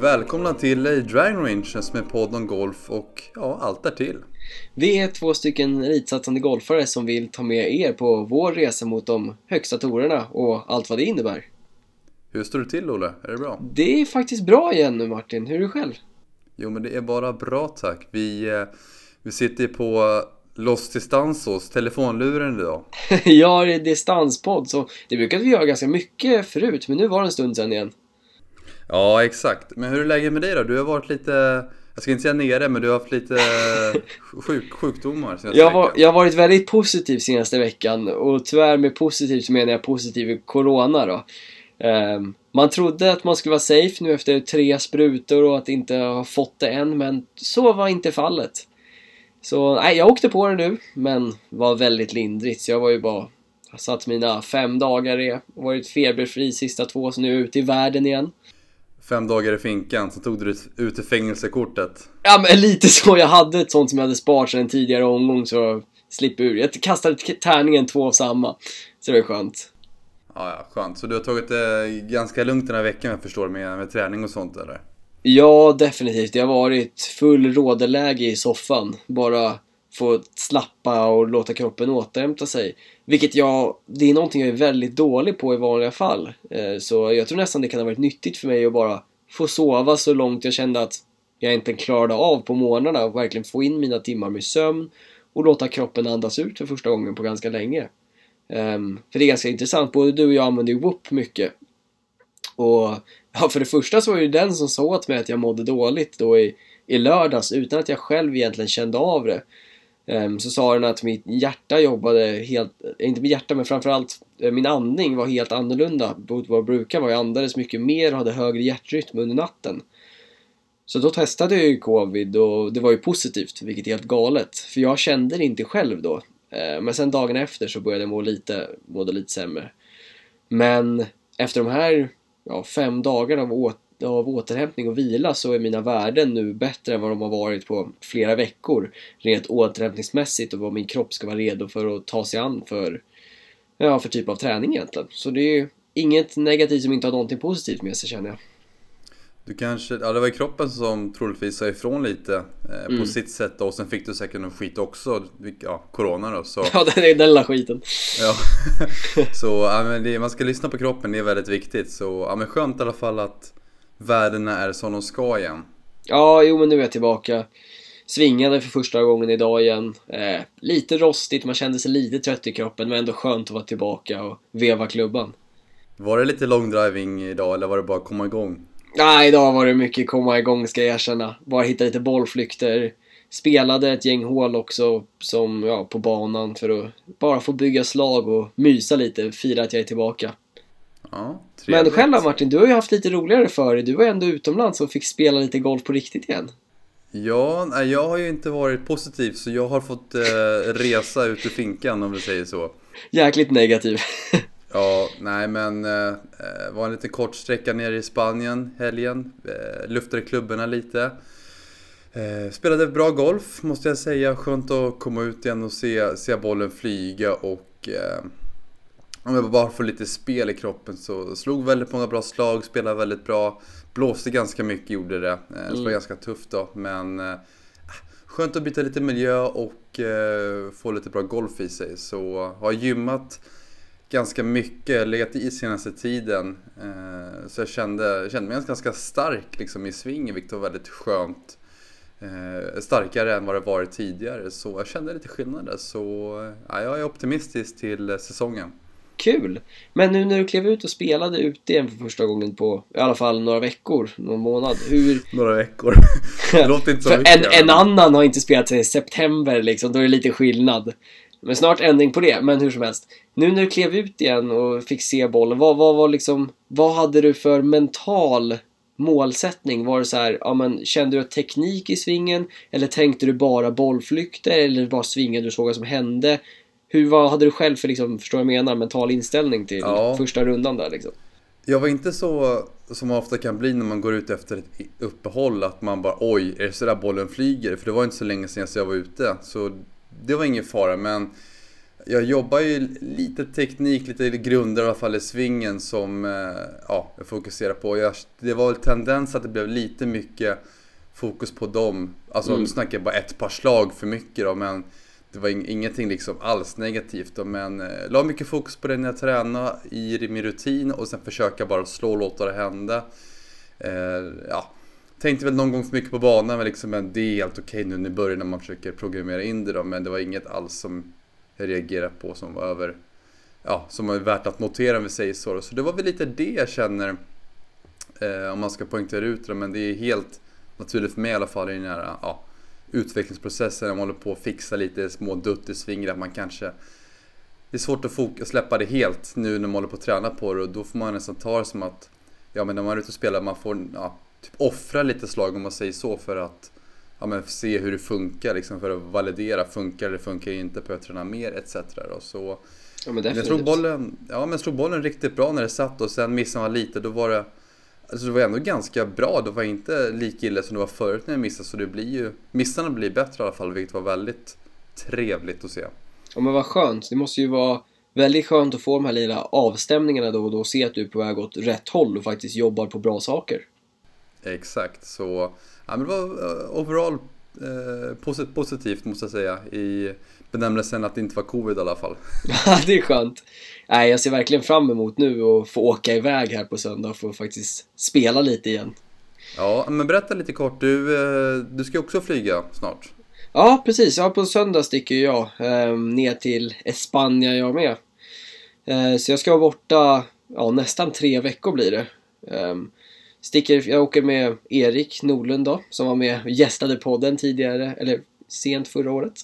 Välkomna till Driving Range som är podd om golf och ja, allt därtill. Vi är två stycken elitsatsande golfare som vill ta med er på vår resa mot de högsta torerna och allt vad det innebär. Hur står det till Olle? Är det bra? Det är faktiskt bra igen nu Martin, hur är du själv? Jo men det är bara bra tack. Vi, eh, vi sitter på Los Distanzos, telefonluren idag. ja, det är distanspodd så det brukade vi göra ganska mycket förut men nu var det en stund sedan igen. Ja, exakt. Men hur är läget med dig då? Du har varit lite, jag ska inte säga nere, men du har haft lite sjuk, sjukdomar senaste jag, var, jag har varit väldigt positiv senaste veckan och tyvärr med positiv så menar jag positiv i Corona då. Um, man trodde att man skulle vara safe nu efter tre sprutor och att inte ha fått det än, men så var inte fallet. Så nej, jag åkte på det nu, men var väldigt lindrigt. Så jag var ju bara... Jag satt mina fem dagar i, varit feberfri sista två, så nu är jag ute i världen igen. Fem dagar i finkan, så tog du ut i fängelsekortet. Ja, men lite så. Jag hade ett sånt som jag hade sparat sedan en tidigare omgång, så jag slipper ur. Jag kastade tärningen två av samma. Så det var skönt. Ja, ja, skönt. Så du har tagit det ganska lugnt den här veckan jag förstår med, med träning och sånt eller? Ja, definitivt. Det har varit full rådeläge i soffan. Bara få slappa och låta kroppen återhämta sig. Vilket jag, det är någonting jag är väldigt dålig på i vanliga fall. Eh, så jag tror nästan det kan ha varit nyttigt för mig att bara få sova så långt jag kände att jag inte klarade av på morgnarna och verkligen få in mina timmar med sömn och låta kroppen andas ut för första gången på ganska länge. Ehm, för det är ganska intressant, både du och jag använder ju Whoop mycket. Och ja, för det första så var det ju den som sa åt mig att jag mådde dåligt då i, i lördags utan att jag själv egentligen kände av det. Ehm, så sa den att mitt hjärta jobbade helt, inte mitt hjärta men framförallt eh, min andning var helt annorlunda mot vad det brukar vara. Jag andades mycket mer och hade högre hjärtrytm under natten. Så då testade jag ju covid och det var ju positivt, vilket är helt galet. För jag kände det inte själv då. Ehm, men sen dagen efter så började jag må lite, mådde lite sämre. Men efter de här ja, fem dagarna av åt av återhämtning och vila så är mina värden nu bättre än vad de har varit på flera veckor. Rent återhämtningsmässigt och vad min kropp ska vara redo för att ta sig an för, ja, för typ av träning egentligen. Så det är ju inget negativt som inte har någonting positivt med sig känner jag. Du kanske, ja det var ju kroppen som troligtvis sa ifrån lite eh, på mm. sitt sätt och sen fick du säkert någon skit också, ja, corona då så. Ja den är den lilla skiten. Ja, så ja, men det, man ska lyssna på kroppen, det är väldigt viktigt så ja men skönt i alla fall att värdena är som de ska igen. Ja, jo men nu är jag tillbaka. Svingade för första gången idag igen. Eh, lite rostigt, man kände sig lite trött i kroppen men ändå skönt att vara tillbaka och veva klubban. Var det lite långdriving idag eller var det bara komma igång? Nej, idag var det mycket komma igång ska jag erkänna. Bara hitta lite bollflykter. Spelade ett gäng hål också som, ja, på banan för att bara få bygga slag och mysa lite, fira att jag är tillbaka. Ja, Men själv då Martin, du har ju haft lite roligare för dig. Du var ju ändå utomlands och fick spela lite golf på riktigt igen. Ja, jag har ju inte varit positiv så jag har fått eh, resa ut ur finkan om vi säger så. Jäkligt negativ. ja, nej men eh, var en liten kort sträcka nere i Spanien helgen. Eh, luftade klubborna lite. Eh, spelade bra golf måste jag säga. Skönt att komma ut igen och se, se bollen flyga och eh, om jag bara får lite spel i kroppen så slog väldigt många bra slag, spelade väldigt bra. Blåste ganska mycket, gjorde det. Eh, det var mm. ganska tufft då, men eh, skönt att byta lite miljö och eh, få lite bra golf i sig. Så har gymmat ganska mycket, legat i senaste tiden. Så jag kände, kände mig ganska stark liksom, i svingen, vilket var väldigt skönt. Starkare än vad det varit tidigare, så jag kände lite skillnad där. Så ja, jag är optimistisk till säsongen. Kul! Men nu när du klev ut och spelade ute igen för första gången på i alla fall några veckor, någon månad. Hur... Några veckor. Det låter inte så mycket. En, en annan har inte spelat sedan september liksom, då är det lite skillnad. Men snart ändring på det, men hur som helst. Nu när du klev ut igen och fick se bollen, vad, vad var liksom, vad hade du för mental målsättning? Var det så här, ja men kände du teknik i svingen? Eller tänkte du bara bollflykter? Eller bara svingade du såg vad som hände? Hur, vad hade du själv för, liksom, förstår jag menar, mental inställning till ja. första rundan där liksom? Jag var inte så som ofta kan bli när man går ut efter ett uppehåll att man bara oj, är det så där bollen flyger? För det var inte så länge sedan jag var ute. Så det var ingen fara men jag jobbar ju lite teknik, lite grunder i alla fall i svingen som eh, ja, jag fokuserar på. Jag, det var väl tendens att det blev lite mycket fokus på dem. Alltså mm. nu snackar jag bara ett par slag för mycket då, men det var ingenting liksom alls negativt då, men eh, la mycket fokus på det när jag tränade i min rutin och sen försöka bara slå och låta det hända. Eh, ja, tänkte väl någon gång för mycket på banan men, liksom, men det är helt okej okay nu i början när man försöker programmera in det då, men det var inget alls som jag reagerade på som var över, ja, som var värt att notera om vi säger så. Då. Så det var väl lite det jag känner, eh, om man ska poängtera ut det, men det är helt naturligt för mig i alla fall i den här, ja, utvecklingsprocessen, man håller på att fixa lite små dutt i svingen, att man kanske det är svårt att släppa det helt nu när man håller på att träna på det och då får man nästan ta det som att Ja men när man är ute och spelar, man får ja, typ offra lite slag om man säger så för att ja, men se hur det funkar liksom för att validera, funkar det, funkar det inte, behöver jag träna mer etc. Då. Så, ja, men, men jag tror bollen, ja men tror bollen riktigt bra när det satt och sen missade man lite, då var det Alltså det var ändå ganska bra, det var inte lika illa som det var förut när jag missade så det blir ju Missarna blir bättre i alla fall vilket var väldigt trevligt att se. Ja men vad skönt, det måste ju vara väldigt skönt att få de här lilla avstämningarna då och då och se att du är på väg åt rätt håll och faktiskt jobbar på bra saker. Exakt, så ja, men det var uh, overall uh, positivt måste jag säga i benämnelsen att det inte var covid i alla fall. Ja, det är skönt. Nej, jag ser verkligen fram emot nu att få åka iväg här på söndag och få faktiskt spela lite igen. Ja, men berätta lite kort. Du, uh, du ska också flyga snart. Ja, precis. Ja, på söndag sticker jag eh, ner till Espanja jag med. Eh, så jag ska vara borta ja, nästan tre veckor blir det. Eh, sticker, jag åker med Erik Nordlund då, som var med och gästade podden tidigare, eller sent förra året.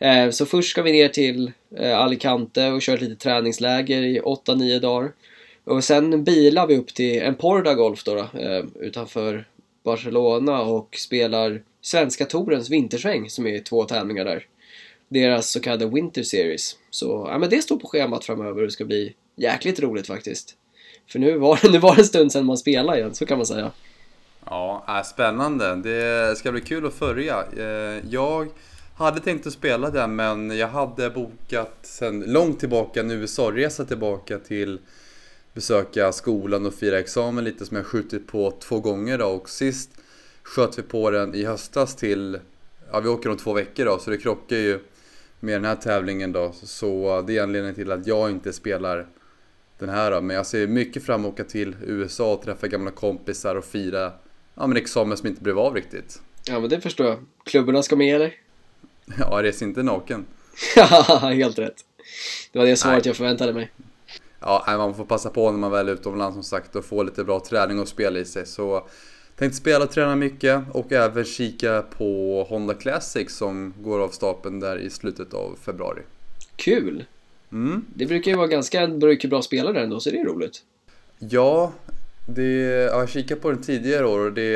Eh, så först ska vi ner till eh, Alicante och köra ett litet träningsläger i 8-9 dagar. Och sen bilar vi upp till Emporda Golf då, då eh, utanför Barcelona och spelar Svenska Torens vintersväng som är två tävlingar där. Deras så kallade Winter Series. Så ja, men det står på schemat framöver och det ska bli jäkligt roligt faktiskt. För nu var, nu var det en stund sedan man spelade igen, så kan man säga. Ja, äh, spännande. Det ska bli kul att följa. Eh, jag hade tänkt att spela den men jag hade bokat sen långt tillbaka en USA-resa tillbaka till besöka skolan och fira examen lite som jag skjutit på två gånger då och sist sköt vi på den i höstas till, ja vi åker om två veckor då så det krockar ju med den här tävlingen då. Så det är anledningen till att jag inte spelar den här då. Men jag ser mycket fram emot att åka till USA och träffa gamla kompisar och fira ja, men examen som inte blev av riktigt. Ja men det förstår jag. Klubborna ska med eller? Ja, res inte naken. Helt rätt. Det var det svaret jag förväntade mig. Ja, man får passa på när man väl är utomlands som sagt och få lite bra träning och spela i sig. Så Tänkte spela och träna mycket och även kika på Honda Classic som går av stapeln där i slutet av februari. Kul! Mm. Det brukar ju vara ganska mycket bra spelare ändå, så det är roligt. Ja, det, jag har kikat på den tidigare år och det,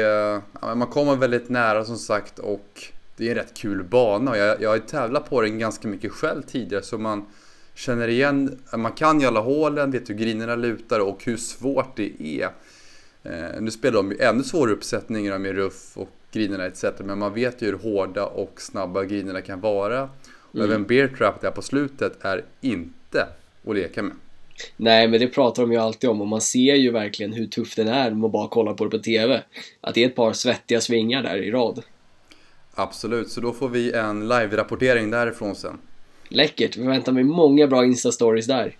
ja, man kommer väldigt nära som sagt och det är en rätt kul bana. Jag, jag har tävlat på den ganska mycket själv tidigare så man känner igen, man kan ju alla hålen, vet hur grinerna lutar och hur svårt det är. Eh, nu spelar de ju ännu svårare uppsättningar med ruff och grinerna etc. Men man vet ju hur hårda och snabba grinerna kan vara. Och mm. även bear trap där på slutet är inte att leka med. Nej, men det pratar de ju alltid om och man ser ju verkligen hur tuff den är om man bara kollar på det på TV. Att det är ett par svettiga svingar där i rad. Absolut, så då får vi en live-rapportering därifrån sen. Läckert, vi väntar med många bra Insta-stories där.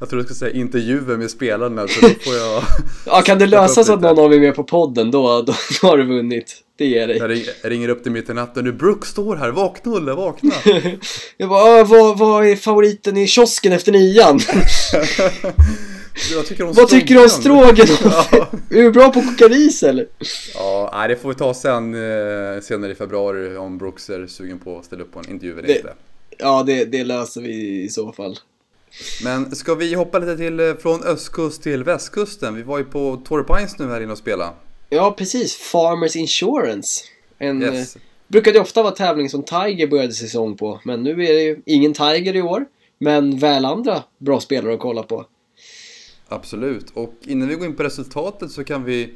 Jag tror du ska säga intervjuer med spelarna så då får jag... ja, kan det lösa så att någon av er är med på podden då, då, då har du vunnit. Det ger dig. Jag ringer upp dig mitt i natten nu. Brooke står här, vakna Olle, vakna. jag bara, vad, vad är favoriten i kiosken efter nian? tycker Vad tycker du om stroganoff? ja. Är du bra på att koka ris eller? Ja, nej, det får vi ta sen eh, senare i februari om Brooks är sugen på att ställa upp på en intervju eller inte. Ja, det, det löser vi i så fall. Men ska vi hoppa lite till eh, från östkust till västkusten? Vi var ju på Torrey Pines nu här inne och spela. Ja, precis. Farmers Insurance. En, yes. eh, brukade ofta vara tävling som Tiger började säsong på. Men nu är det ju ingen Tiger i år. Men väl andra bra spelare att kolla på. Absolut. Och innan vi går in på resultatet så kan vi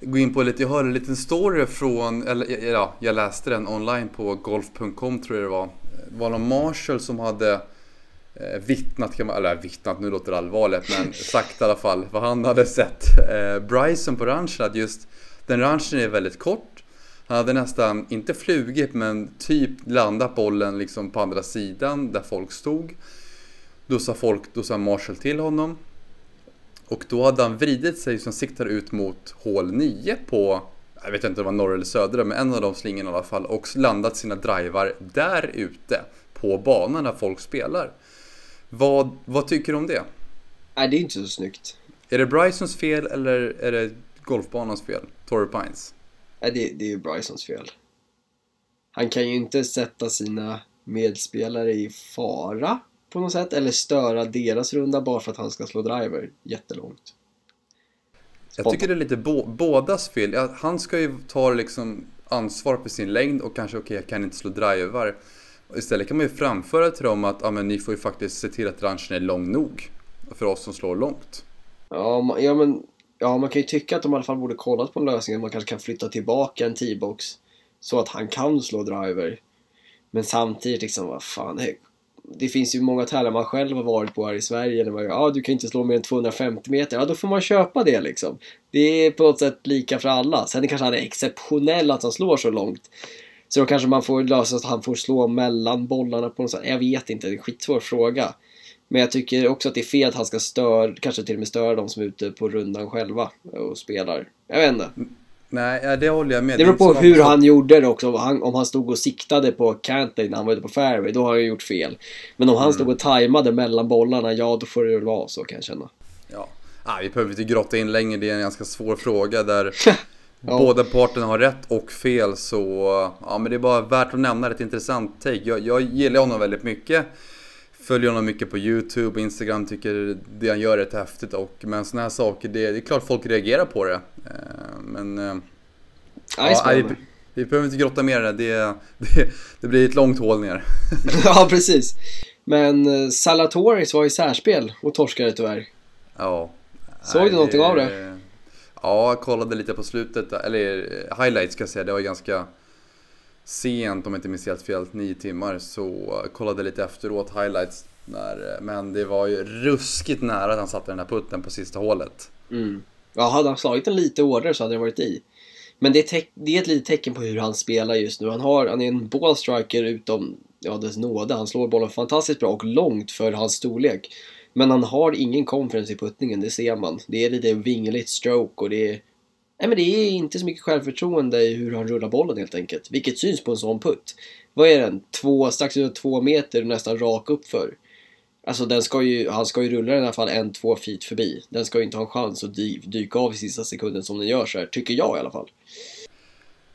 gå in på lite, jag hörde en liten story från, eller ja, jag läste den online på golf.com tror jag det var. var någon Marshall som hade eh, vittnat, kan man, eller vittnat, nu låter det allvarligt, men sagt i alla fall vad han hade sett. Eh, Bryson på ranchen, att just den ranchen är väldigt kort. Han hade nästan, inte flugit, men typ landat bollen liksom på andra sidan där folk stod. Då sa folk, då sa Marshall till honom. Och då hade han vridit sig som siktar ut mot hål 9 på, jag vet inte om det var norra eller södra, men en av de slingorna i alla fall. Och landat sina drivar där ute på banan där folk spelar. Vad, vad tycker du om det? Nej, det är inte så snyggt. Är det Brysons fel eller är det golfbanans fel? Torrey Pines? Nej, det, det är ju Brysons fel. Han kan ju inte sätta sina medspelare i fara på något sätt eller störa deras runda bara för att han ska slå driver jättelångt. Jag tycker det är lite bo bådas fel. Ja, han ska ju ta liksom ansvar för sin längd och kanske okej, okay, jag kan inte slå drivar. Istället kan man ju framföra till dem att ja, men ni får ju faktiskt se till att ranchen är lång nog för oss som slår långt. Ja, ja men ja, man kan ju tycka att de i alla fall borde kollat på en lösning. Man kanske kan flytta tillbaka en T-box så att han kan slå driver. Men samtidigt liksom, vad fan, det finns ju många tävlingar man själv har varit på här i Sverige där man ja ah, du kan inte slå mer än 250 meter, ja då får man köpa det liksom. Det är på något sätt lika för alla. Sen det kanske han är exceptionell att han slår så långt. Så då kanske man får lösa så att han får slå mellan bollarna på något sätt. Jag vet inte, det är en skitsvår fråga. Men jag tycker också att det är fel att han ska störa, kanske till och med störa de som är ute på rundan själva och spelar. Jag vet inte. Nej, det håller jag med. Det beror på hur han gjorde det också. Om han, om han stod och siktade på Cantley när han var ute på fairway, då har han gjort fel. Men om han mm. stod och tajmade mellan bollarna, ja då får det väl vara så kan jag känna. Ja, ah, vi behöver inte grotta in längre. Det är en ganska svår fråga där ja. båda parterna har rätt och fel. Så ja, men det är bara värt att nämna. Ett intressant take. Jag, jag gillar honom väldigt mycket. Följer honom mycket på YouTube och Instagram, tycker det han gör är rätt häftigt. Och, men sådana här saker, det, det, är klart folk reagerar på det. Eh, men... Eh, ja, vi, vi behöver inte grotta mer det. Det, det, det blir ett långt hål ner. ja, precis. Men eh, Salatoris var i särspel och torskade tyvärr. Ja. Såg du någonting av det? Ja, jag kollade lite på slutet, eller highlights ska jag säga. Det var ganska sent, om jag inte minns helt fel, nio timmar. Så kollade lite efteråt highlights. När, men det var ju ruskigt nära att han satte den här putten på sista hålet. Mm. Ja, hade han slagit den lite hårdare så hade den varit i. Men det är, det är ett litet tecken på hur han spelar just nu. Han, har, han är en ballstriker utom ja, dess nåde. Han slår bollen fantastiskt bra och långt för hans storlek. Men han har ingen confidence i puttningen, det ser man. Det är lite vingligt stroke och det är Nej men det är inte så mycket självförtroende i hur han rullar bollen helt enkelt. Vilket syns på en sån putt. Vad är den? Två, strax över två meter nästan rak upp för. Alltså den ska ju, han ska ju rulla den i alla fall en, två feet förbi. Den ska ju inte ha en chans att dy, dyka av i sista sekunden som den gör så här, tycker jag i alla fall.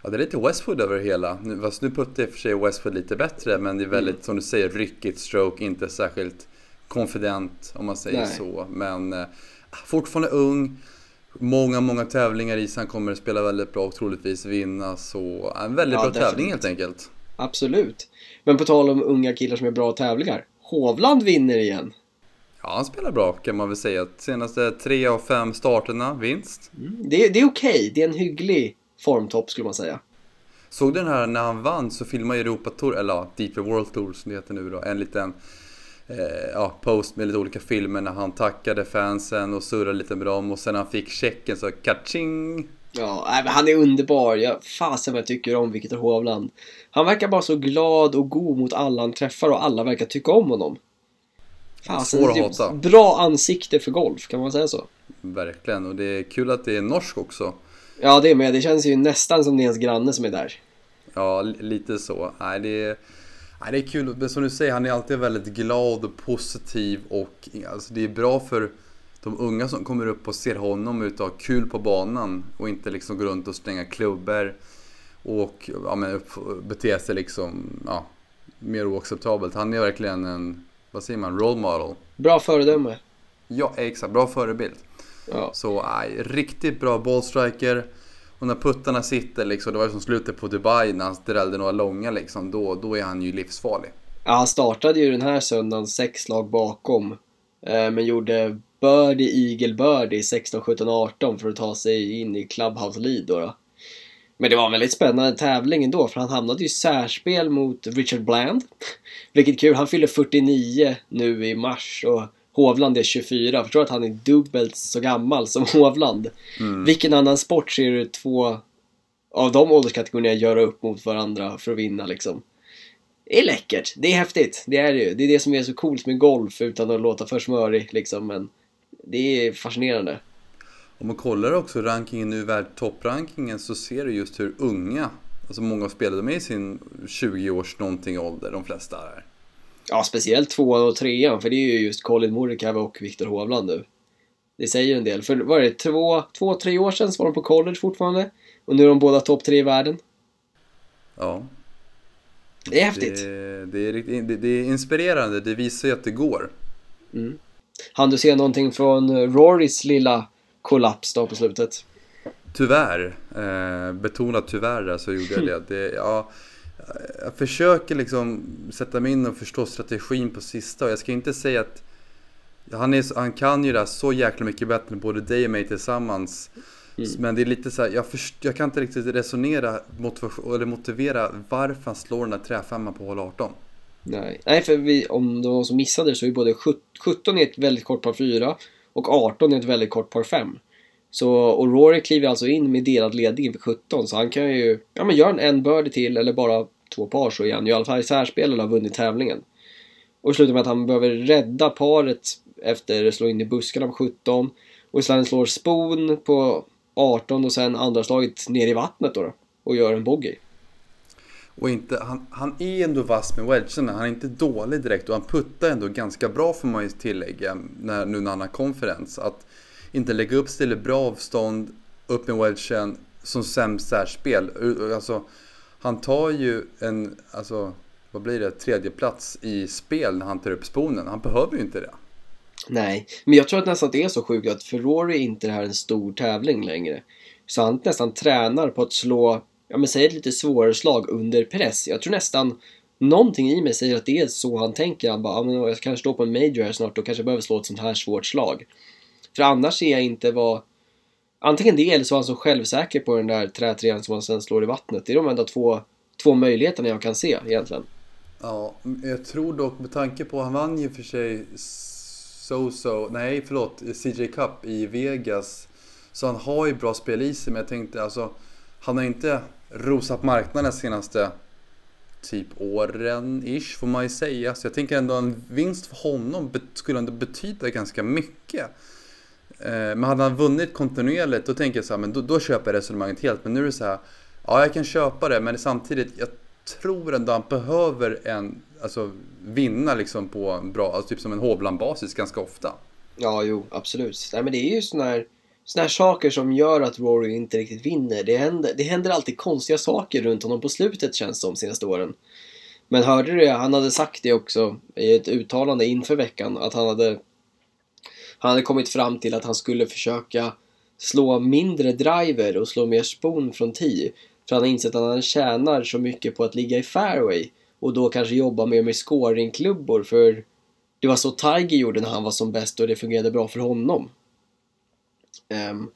Ja, det är lite Westwood över det hela. Fast nu puttar i och för sig Westwood lite bättre, men det är väldigt, mm. som du säger, ryckigt stroke, inte särskilt confident om man säger Nej. så. Men eh, fortfarande ung. Många, många tävlingar i Han kommer att spela väldigt bra och troligtvis vinna. Så en väldigt ja, bra definitivt. tävling helt enkelt. Absolut. Men på tal om unga killar som är bra tävlingar. Hovland vinner igen. Ja, han spelar bra kan man väl säga. Senaste tre av fem starterna, vinst. Mm, det, det är okej. Okay. Det är en hygglig formtopp skulle man säga. Såg du den här när han vann så filmade Europa Tour, eller ja, Deep World Tour som det heter nu då, en liten ja, post med lite olika filmer när han tackade fansen och surrade lite med dem och sen när han fick checken så kaching! Ja, han är underbar. Jag, fasen vad jag tycker om Viktor Hovland. Han verkar bara så glad och god mot alla han träffar och alla verkar tycka om honom. Fasen, Svår att hata. Bra ansikte för golf, kan man säga så? Verkligen, och det är kul att det är norsk också. Ja, det är med. Det känns ju nästan som det är ens granne som är där. Ja, lite så. Nej, det är... Nej, det är kul, men som du säger, han är alltid väldigt glad och positiv och alltså, det är bra för de unga som kommer upp och ser honom ut och har kul på banan och inte liksom gå runt och slänga klubbor och ja, men bete sig liksom ja, mer oacceptabelt. Han är verkligen en, vad säger man, role model. Bra föredöme. Ja, exakt. Bra förebild. Ja. Så nej, riktigt bra bollstriker. Och när puttarna sitter liksom, det var ju som slutet på Dubai när han drällde några långa liksom, då, då är han ju livsfarlig. Ja, han startade ju den här söndagen sex slag bakom. Eh, men gjorde birdie, eagle, birdie 16, 17, 18 för att ta sig in i Clubhouse lead då. då. Men det var en väldigt spännande tävling ändå för han hamnade ju i särspel mot Richard Bland. Vilket kul, han fyller 49 nu i mars och Hovland är 24. Jag förstår att han är dubbelt så gammal som Hovland. Mm. Vilken annan sport ser du två av de ålderskategorierna göra upp mot varandra för att vinna liksom? Det är läckert, det är häftigt, det är det ju. Det är det som är så coolt med golf utan att låta för smörig liksom, men det är fascinerande. Om man kollar också rankingen nu, världtopprankingen, så ser du just hur unga, alltså många spelare, de är i sin 20-års någonting ålder, de flesta är. Ja, speciellt tvåan och trean, för det är ju just Colin Morikawa och Viktor Hovland nu. Det säger en del. För vad är det, två, två, tre år sedan så var de på college fortfarande. Och nu är de båda topp tre i världen. Ja. Det är häftigt. Det, det, är, det, det är inspirerande, det visar ju att det går. Mm. Han du se någonting från Rorys lilla kollaps då på slutet? Tyvärr, eh, betonat tyvärr där så gjorde jag det. det ja, jag försöker liksom sätta mig in och förstå strategin på sista och jag ska inte säga att han, är, han kan ju det här så jäkla mycket bättre än både dig och mig tillsammans. Mm. Men det är lite så här, jag, först, jag kan inte riktigt resonera eller motivera varför han slår den där träfemman på hål 18. Nej, Nej för vi, om det var någon som missade så är både 17 är ett väldigt kort par 4 och 18 är ett väldigt kort par 5. Så, och Rory kliver alltså in med delad ledning inför 17 så han kan ju, ja men gör en en birdie till eller bara två par så är han ju i alla fall i särspel eller har vunnit tävlingen. Och det slutar med att han behöver rädda paret efter att slå in i buskarna på 17 och istället slår spon på 18 och sen andra slaget ner i vattnet då, då och gör en bogey. Och inte, han, han är ändå vass med wedgen, han är inte dålig direkt och han puttar ändå ganska bra får man ju tillägga när, nu när han har konferens. Att inte lägga upp ställer bra avstånd upp med wedgen som sämst särspel. Alltså, han tar ju en, alltså, vad blir det, tredje plats i spel när han tar upp sponen. Han behöver ju inte det. Nej, men jag tror att nästan det är så sjukt att för Rory är inte det här en stor tävling längre. Så han nästan tränar på att slå, ja men säg ett lite svårare slag under press. Jag tror nästan någonting i mig säger att det är så han tänker. Han bara, ja, men jag kanske står på en major här snart och kanske behöver slå ett sånt här svårt slag. För annars ser jag inte vad... Antingen det eller så var han så självsäker på den där trätrean som han sen slår i vattnet. Det är de enda två, två möjligheterna jag kan se egentligen. Ja, jag tror dock med tanke på, han vann ju för sig So-So, nej förlåt, CJ Cup i Vegas. Så han har ju bra spel i sig, men jag tänkte alltså, han har inte rosat marknaden senaste typ åren-ish får man ju säga. Så jag tänker ändå en vinst för honom skulle ändå betyda ganska mycket. Eh, men hade han vunnit kontinuerligt då tänker jag så här, men då, då köper jag resonemanget helt. Men nu är det så här, ja jag kan köpa det men samtidigt, jag tror ändå han behöver en, alltså vinna liksom på en bra, alltså typ som en Hovland-basis ganska ofta. Ja, jo, absolut. Nej men det är ju sådana här, såna här saker som gör att Rory inte riktigt vinner. Det händer, det händer alltid konstiga saker runt honom på slutet känns det som senaste åren. Men hörde du det? Han hade sagt det också i ett uttalande inför veckan att han hade han hade kommit fram till att han skulle försöka slå mindre driver och slå mer spon från tee. För han har insett att han tjänar så mycket på att ligga i fairway och då kanske jobba mer med scoringklubbor för det var så Tiger gjorde när han var som bäst och det fungerade bra för honom. Um,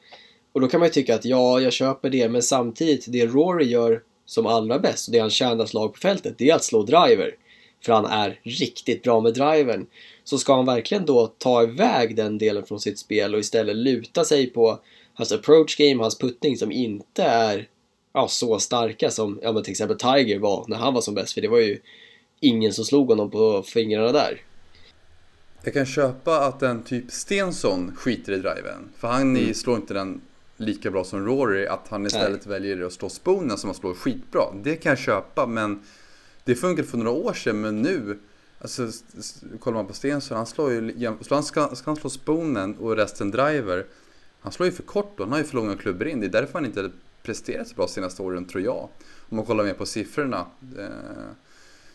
och då kan man ju tycka att ja, jag köper det, men samtidigt, det Rory gör som allra bäst och det han tjänar slag på fältet, det är att slå driver. För han är riktigt bra med drivern. Så ska han verkligen då ta iväg den delen från sitt spel och istället luta sig på hans approach game, hans puttning som inte är ja, så starka som ja, men till exempel Tiger var när han var som bäst. För det var ju ingen som slog honom på fingrarna där. Jag kan köpa att en typ Stensson skiter i driven. För han mm. slår inte den lika bra som Rory. Att han istället Nej. väljer att slå spoonen som han slår skitbra. Det kan jag köpa men det funkade för några år sedan men nu Alltså, kollar man på Stensson, han slår ju, han ska, ska han slå spoonen och resten driver. Han slår ju för kort då, han har ju för långa klubbor in. Det är därför han inte presterat så bra senaste åren tror jag. Om man kollar mer på siffrorna. Eh,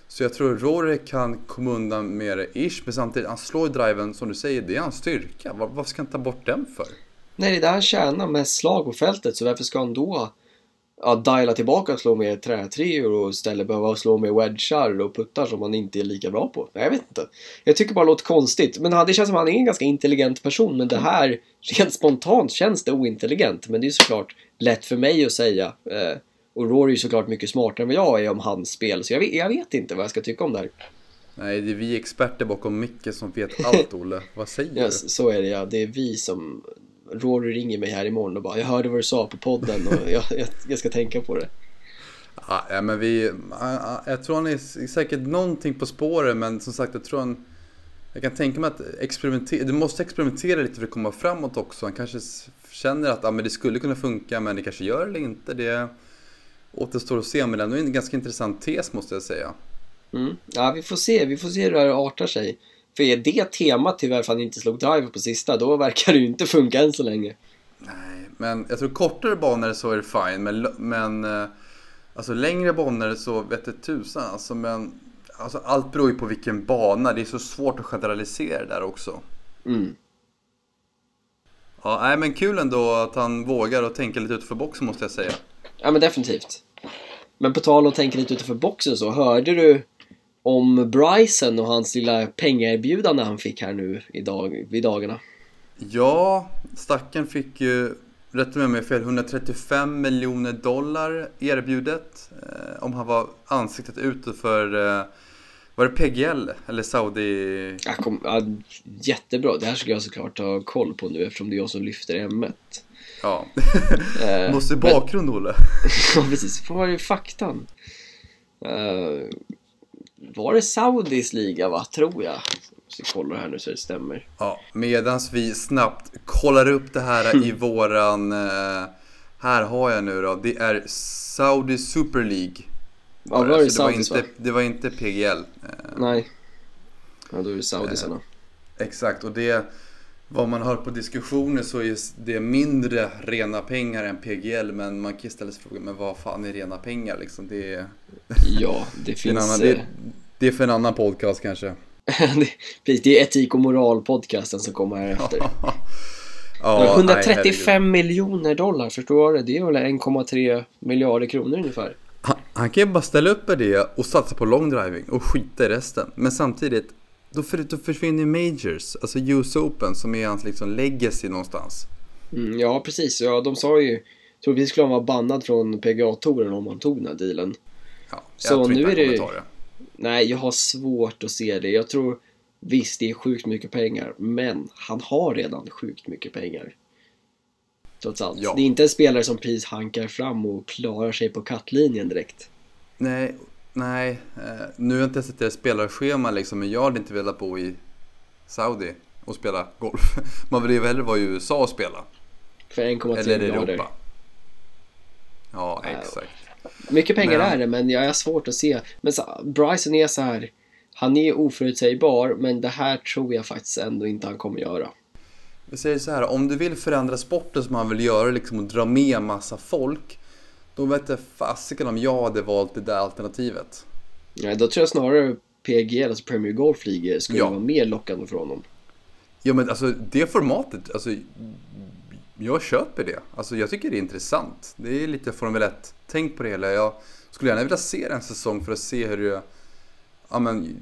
så jag tror Rory kan komma undan med det ish, men samtidigt, han slår driven som du säger, det är hans styrka. Varför ska han ta bort den för? Nej, det är där han tjänar mest slag på fältet, så varför ska han då ja, diala tillbaka och slå med trätrior och istället behöva slå med wedgar och puttar som han inte är lika bra på. Jag vet inte. Jag tycker bara det låter konstigt. Men det känns som att han är en ganska intelligent person. Men det här, rent spontant känns det ointelligent. Men det är såklart lätt för mig att säga. Eh, Och Rory är ju såklart mycket smartare än vad jag är om hans spel, så jag vet, jag vet inte vad jag ska tycka om det här. Nej, det är vi experter bakom micken som vet allt, Olle. Vad säger Ja, du? så är det ja. Det är vi som... Rory ringer mig här imorgon och bara Jag hörde vad du sa på podden och jag, jag, jag ska tänka på det. Ja, men vi... ja, ja, Jag tror han är säkert någonting på spåret, men som sagt, jag tror han... Jag kan tänka mig att experimentera, du måste experimentera lite för att komma framåt också. Han kanske känner att ja, men det skulle kunna funka, men det kanske gör eller inte. Det återstår att se, men det är ändå en ganska intressant tes måste jag säga. Mm. Ja, vi får se. Vi får se hur det här artar sig. För är det temat till varför han inte slog driver på sista, då verkar det ju inte funka än så länge. Nej, men jag tror kortare banor så är det fine, men, men eh, alltså längre banor så vet det tusan alltså, men alltså, allt beror ju på vilken bana. Det är så svårt att generalisera där också. Mm. Ja, nej, men kul ändå att han vågar och tänka lite utanför boxen måste jag säga. Ja, men definitivt. Men på tal om att tänka lite utanför boxen så, hörde du om Bryson och hans lilla pengaerbjudande han fick här nu i, dag, i dagarna? Ja, stacken fick ju, rätta mig om jag har fel, 135 miljoner dollar erbjudet eh, om han var ansiktet ute för, eh, var det PGL eller Saudi? Ja, kom, ja, jättebra. Det här ska jag såklart ha koll på nu eftersom det är jag som lyfter ämnet. Ja, Eh, måste men- bakgrund Olle. Ja, precis. Det i faktan? Eh, var det Saudis liga, va? Tror jag. Jag ska kolla här nu så det stämmer. Ja, medans vi snabbt kollar upp det här i våran, eh, här har jag nu då, det är Saudi Super League. Ja, var det Så det, var Saudis, inte, va? det var inte PGL. Eh, Nej. Ja, då är det Saudisarna. Exakt, och det vad man hör på diskussioner så är det mindre rena pengar än PGL men man kan ställa sig frågan men vad fan är rena pengar liksom? Det är, Ja, det är, finns... annan, eh, det, det är för en annan podcast kanske. precis, det är etik och moral-podcasten som kommer här efter. Ja, nej, 135 miljoner dollar, förstår du? Det är väl 1,3 miljarder kronor ungefär. Han, han kan ju bara ställa upp på det och satsa på long driving och skita i resten. Men samtidigt, då, för, då försvinner majors, alltså US Open som är hans liksom legacy någonstans. Mm, ja, precis. Ja, de sa ju... Troligtvis skulle han vara bannad från PGA-touren om han tog den här dealen. Ja, jag Så tror nu inte är han det- kommer ta det. Nej, jag har svårt att se det. Jag tror visst, det är sjukt mycket pengar, men han har redan sjukt mycket pengar. Trots allt. Ja. Det är inte en spelare som precis hankar fram och klarar sig på kattlinjen direkt. Nej, nej. Eh, nu har jag inte sett deras spelarschema liksom, men jag hade inte velat bo i Saudi och spela golf. Man vill ju hellre vara i USA och spela. För 1,3 Eller miljarder. Europa. Ja, Ja. exakt. Mycket pengar Men- är det, men jag har svårt att se. Men så, Bryson är så här. Han är oförutsägbar, men det här tror jag faktiskt ändå inte han kommer göra. Jag säger så här, om du vill förändra sporten som man vill göra liksom och dra med massa folk. Då vet jag fasiken om jag hade valt det där alternativet. Ja, då tror jag snarare PGL, alltså Premier Golf League, skulle Ja. vara mer lockande för honom. Ja men alltså det formatet, alltså jag köper det. Alltså jag tycker det är intressant. Det är lite Formel 1. Tänk på det hela. Jag skulle gärna vilja se en säsong för att se hur det ja, men,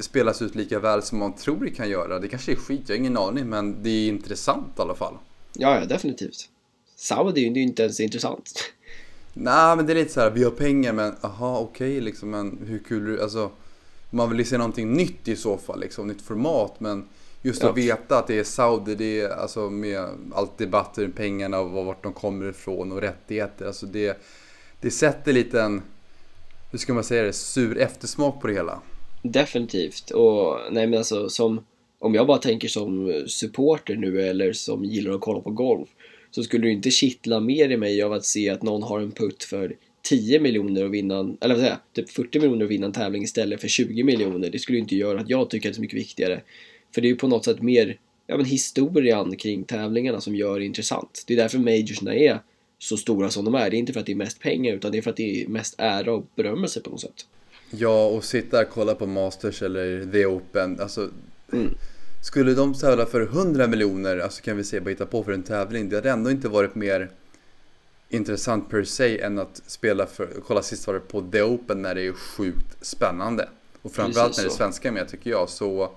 spelas ut lika väl som man tror det kan göra. Det kanske är skit, jag har ingen aning. Men det är intressant i alla fall. Ja, ja, definitivt. Saudi är ju inte ens intressant. Nej men det är lite så här, vi har pengar men aha okej liksom men hur kul är? Alltså man vill ju se någonting nytt i så fall liksom, nytt format men just Ja. att veta att det är Saudi, det är alltså med allt debatter, pengarna och vart de kommer ifrån och rättigheter, alltså det det sätter lite en, hur ska man säga det, sur eftersmak på det hela. Definitivt. Och nej men alltså som om jag bara tänker som supporter nu eller som gillar att kolla på golf så skulle det inte kittla mer i mig av att se att någon har en putt för 10 miljoner och vinna en, eller vad säger jag, typ 40 miljoner och vinna en tävling istället för 20 miljoner. Det skulle ju inte göra att jag tycker att det är mycket viktigare. För det är ju på något sätt mer ja, men historien kring tävlingarna som gör det intressant. Det är därför majorsna är så stora som de är. Det är inte för att det är mest pengar utan det är för att det är mest ära och berömmelse på något sätt. Ja, och sitta och kolla på Masters eller The Open. Alltså, Mm. Skulle de tävla för 100 miljoner, alltså kan vi säga bara hitta på för en tävling. Det hade ändå inte varit mer intressant per se än att spela för, kolla sist var det på The Open när det är sjukt spännande. Och framförallt när det är svenska med tycker jag. Så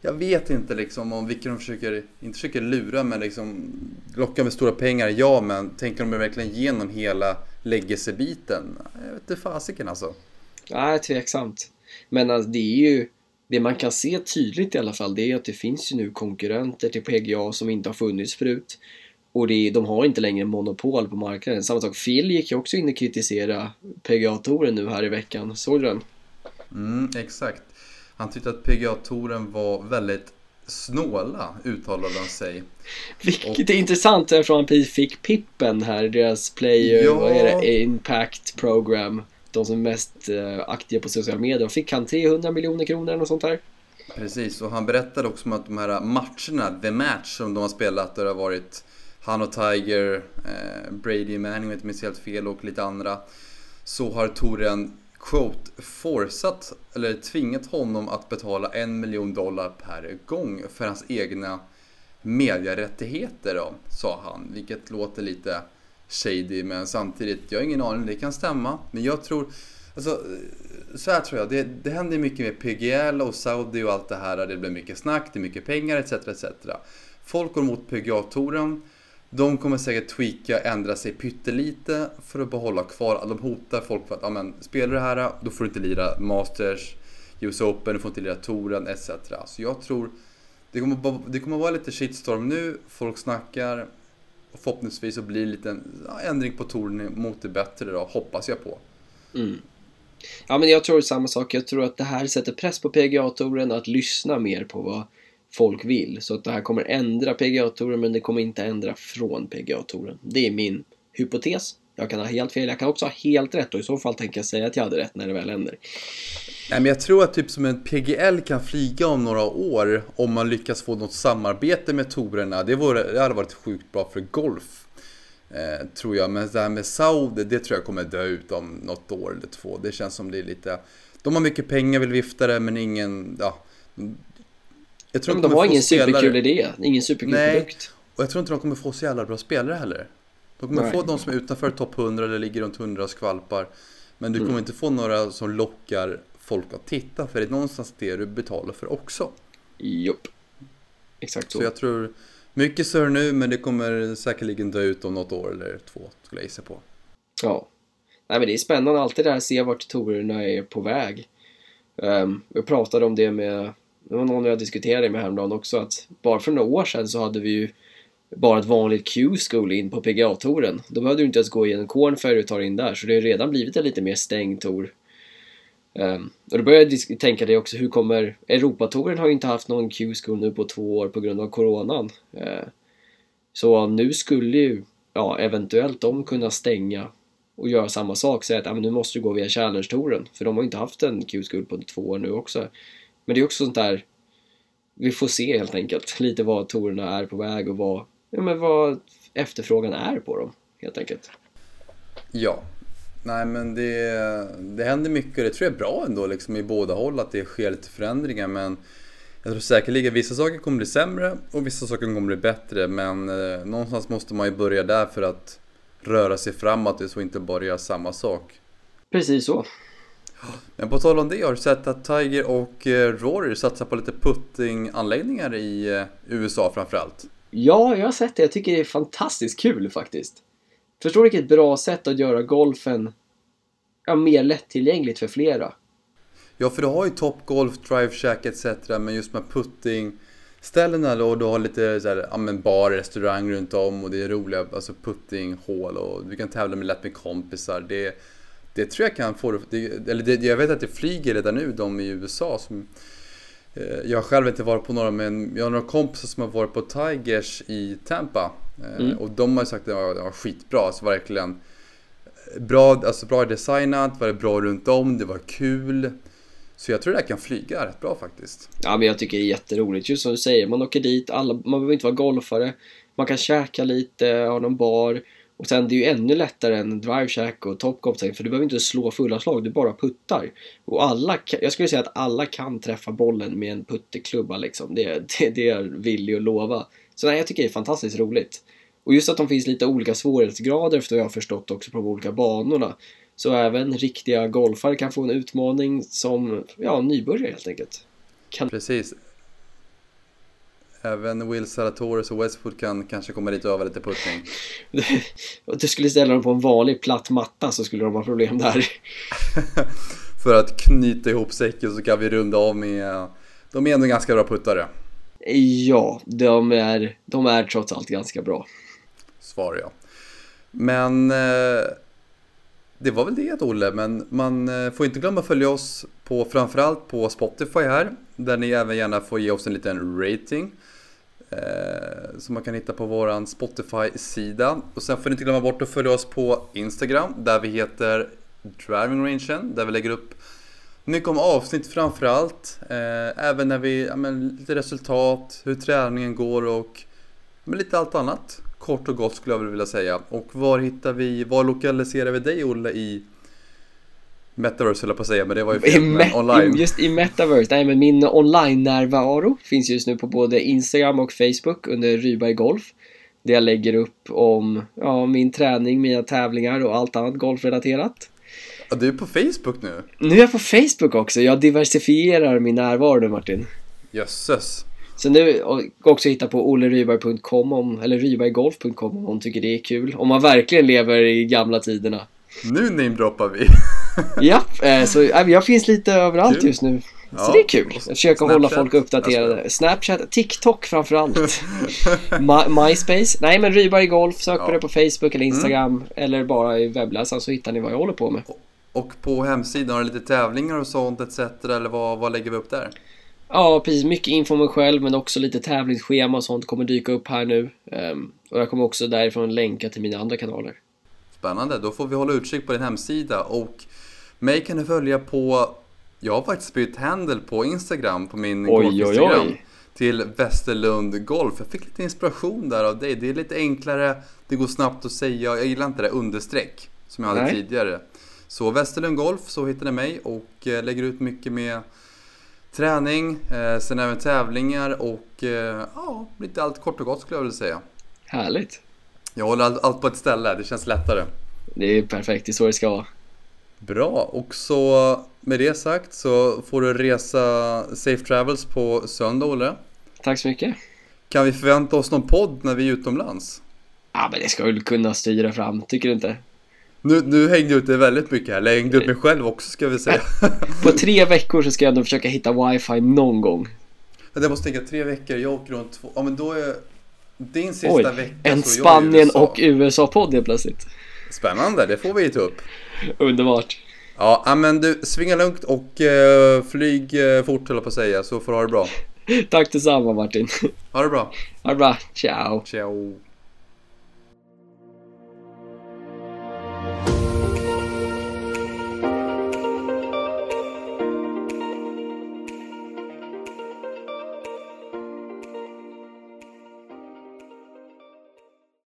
jag vet inte liksom om vilka de försöker, inte försöker lura men liksom locka med stora pengar, ja men tänker de verkligen igenom hela legacy-biten. Jag vet inte fasiken alltså. Nej, tveksamt. Men alltså, det är ju... Det man kan se tydligt i alla fall, det är att det finns ju nu konkurrenter till PGA som inte har funnits förut. Och det de har inte längre monopol på marknaden. Samma sak, Phil gick ju också in och kritiserade PGA-touren nu här i veckan. Såg du den? Mm, exakt. Han tyckte att PGA-touren var väldigt snåla, uttalade han sig. Vilket och... är intressant eftersom han fick Pippen här, deras player, ja. vad är det, Impact Program. De som är mest uh, aktiva på sociala medier. Fick han 300 miljoner kronor eller sånt där? Precis, och han berättade också om att de här matcherna, the match som de har spelat, där det har varit han och Tiger, eh, Brady Manning om jag inte minns helt fel och lite andra. Så har touren quote, forcat, eller tvingat honom att betala en miljon dollar per gång för hans egna medierättigheter då, sa han. Vilket låter lite shady men samtidigt, jag har ingen aning, det kan stämma. Men jag tror, alltså så här tror jag, det, det händer mycket med PGL och Saudi och allt det här. Det blir mycket snack, det är mycket pengar etc. etc. Folk går mot PGA-touren de kommer säkert tweaka, ändra sig pyttelite för att behålla kvar. De hotar folk för att, ja men spelar du det här, då får du inte lira Masters, US Open, du får inte lira touren etc. Så jag tror det kommer, det kommer vara lite shitstorm nu, folk snackar. Och förhoppningsvis så blir det en ja, ändring på touren mot det bättre då, hoppas jag på. Mm. Ja men jag tror samma sak, jag tror att det här sätter press på PGA-touren att lyssna mer på vad folk vill. Så att det här kommer ändra PGA-touren men det kommer inte ändra från PGA-touren. Det är min hypotes. Jag kan ha helt fel, jag kan också ha helt rätt och i så fall tänker jag säga att jag hade rätt när det väl händer. Nej, men jag tror att typ som en PGL kan flyga om några år om man lyckas få något samarbete med tourerna. Det, vore, det hade varit sjukt bra för golf. Eh, tror jag. Men det här med Saudi, det tror jag kommer dö ut om något år eller två. Det känns som det är lite... De har mycket pengar, vill vifta det, men ingen... Ja, jag tror ja, de, de har ingen spelare... superkul idé, ingen superkul Nej, produkt. och jag tror inte de kommer få så jävla bra spelare heller. De kommer Nej. få de som är utanför topp 100 eller ligger runt 100 och skvalpar. Men du mm. kommer inte få några som lockar folk att titta, för det är någonstans det du betalar för också. Jopp. Exakt så. Så jag tror, mycket större nu, men det kommer säkerligen dö ut om något år eller två, skulle jag gissa på. Ja. Nej men det är spännande alltid det här att se vart tourerna är på väg. Um, jag pratade om det med det var någon jag diskuterade med häromdagen också att bara för några år sedan så hade vi ju bara ett vanligt Q-school in på PGA-touren. Då behövde du inte ens gå igenom Cornfair och ta dig in där, så det har redan blivit en lite mer stängd tour. Um, och då började jag tänka det också, hur kommer... Europatouren har ju inte haft någon Q-school nu på två år på grund av coronan. Uh, så nu skulle ju, ja, eventuellt de kunna stänga och göra samma sak, säga att ah, men nu måste du gå via Challenge-touren, för de har ju inte haft en Q-school på två år nu också. Men det är också sånt där, vi får se helt enkelt lite vad torerna är på väg och vad, ja, men vad efterfrågan är på dem helt enkelt. Ja, nej men det, det händer mycket och det tror jag är bra ändå liksom i båda håll att det sker lite förändringar men jag tror säkerligen vissa saker kommer bli sämre och vissa saker kommer bli bättre men eh, någonstans måste man ju börja där för att röra sig framåt och inte bara göra samma sak. Precis så. Men på tal om det, har du sett att Tiger och eh, Rory satsar på lite puttinganläggningar i eh, USA framförallt? Ja, jag har sett det. Jag tycker det är fantastiskt kul faktiskt. Förstår du vilket bra sätt att göra golfen ja, mer lättillgängligt för flera? Ja, för du har ju Top Golf, Drive Shack etc. Men just med putting ställena då, du har lite så här, ja, men bar, restaurang runt om och det är roliga alltså puttinghål och du kan tävla med lätt med kompisar. Det det tror jag kan få det, eller det, jag vet att det flyger redan nu de i USA som eh, jag har själv inte varit på några men jag har några kompisar som har varit på Tigers i Tampa eh, mm. och de har sagt att det var, det var skitbra, alltså verkligen bra, alltså bra designat, var det bra runt om, det var kul. Så jag tror det här kan flyga rätt bra faktiskt. Ja men jag tycker det är jätteroligt, just som du säger, man åker dit, alla, man behöver inte vara golfare, man kan käka lite, ha någon bar och sen det är ju ännu lättare än Drive Shack och Topgolf för du behöver inte slå fulla slag, du bara puttar. Och alla, jag skulle säga att alla kan träffa bollen med en putteklubba liksom. Det, det, det är jag villig att lova. Så nej, jag tycker det är fantastiskt roligt. Och just att de finns lite olika svårighetsgrader efter vad jag har förstått också på de olika banorna. Så även riktiga golfare kan få en utmaning som, ja, nybörjare helt enkelt. Kan... Precis. Även Will Salatores och Westwood kan kanske komma dit och öva lite puttning. du skulle ställa dem på en vanlig platt matta så skulle de ha problem där. För att knyta ihop säcken så kan vi runda av med... De är ändå ganska bra puttare. Ja, de är, de är trots allt ganska bra. Svar ja. Men eh, det var väl det Olle, men man eh, får inte glömma att följa oss på framförallt på Spotify här. Där ni även gärna får ge oss en liten rating. Eh, som man kan hitta på våran Spotify-sida. Och sen får ni inte glömma bort att följa oss på Instagram där vi heter Driving Rangen. Där vi lägger upp mycket om avsnitt framförallt. Eh, även när vi, ja, men, lite resultat, hur träningen går och men lite allt annat. Kort och gott skulle jag vilja säga. Och var hittar vi, var lokaliserar vi dig Olle i Metaverse höll jag på att säga, men det var ju fel, men online. Just i Metaverse, nej men min online-närvaro finns just nu på både Instagram och Facebook under Ryberg Golf. Där jag lägger upp om ja, min träning, mina tävlingar och allt annat golfrelaterat. Ja, du är på Facebook nu? Nu är jag på Facebook också, jag diversifierar min närvaro nu Martin. Jösses. Så nu också hitta på oleryberg.com eller ryberggolf.com om man tycker det är kul. Om man verkligen lever i gamla tiderna. Nu namedroppar vi. Japp, eh, så jag finns lite överallt kul. just nu. Så ja, det är kul. Jag försöker Snapchat. hålla folk uppdaterade. Snapchat, TikTok framförallt. My, MySpace. Nej men Ryberg Golf, sök ja. på det på Facebook eller Instagram. Mm. Eller bara i webbläsaren så hittar ni vad jag håller på med. Och på hemsidan, har du lite tävlingar och sånt etc? Eller vad, vad lägger vi upp där? Ja, precis. Mycket info om mig själv men också lite tävlingsschema och sånt kommer dyka upp här nu. Um, och jag kommer också därifrån länka till mina andra kanaler. Spännande, då får vi hålla utkik på din hemsida och mig kan du följa på jag har faktiskt bytt handle på Instagram, på min golf-instagram. Till Västerlund Golf. Jag fick lite inspiration där av dig. Det är lite enklare, det går snabbt att säga. Jag gillar inte det understreck som jag hade Nej. tidigare. Så Västerlund Golf, så hittar ni mig och eh, lägger ut mycket med träning, eh, sen även tävlingar och eh, ja, lite allt kort och gott skulle jag vilja säga. Härligt. Jag håller allt, allt på ett ställe, det känns lättare. Det är perfekt, det är så det ska vara. Bra, och så med det sagt så får du resa Safe Travels på söndag, Olle. Tack så mycket. Kan vi förvänta oss någon podd när vi är utomlands? Ja, men det ska väl kunna styra fram, tycker du inte? Nu, nu hängde jag ut dig väldigt mycket här, eller jag hängde ut mig själv också ska vi säga. På tre veckor så ska jag ändå försöka hitta wifi någon gång. Jag måste tänka, tre veckor, jag åker runt två, ja men då är din sista Oj, vecka en Spanien och USA-podd helt plötsligt. Spännande, det får vi ta upp. Underbart. Ja, men du, svinga lugnt och uh, flyg uh, fort höll jag på att säga, så får du ha det bra. Tack detsamma Martin. Ha det bra. Ha det bra, ciao. Ciao.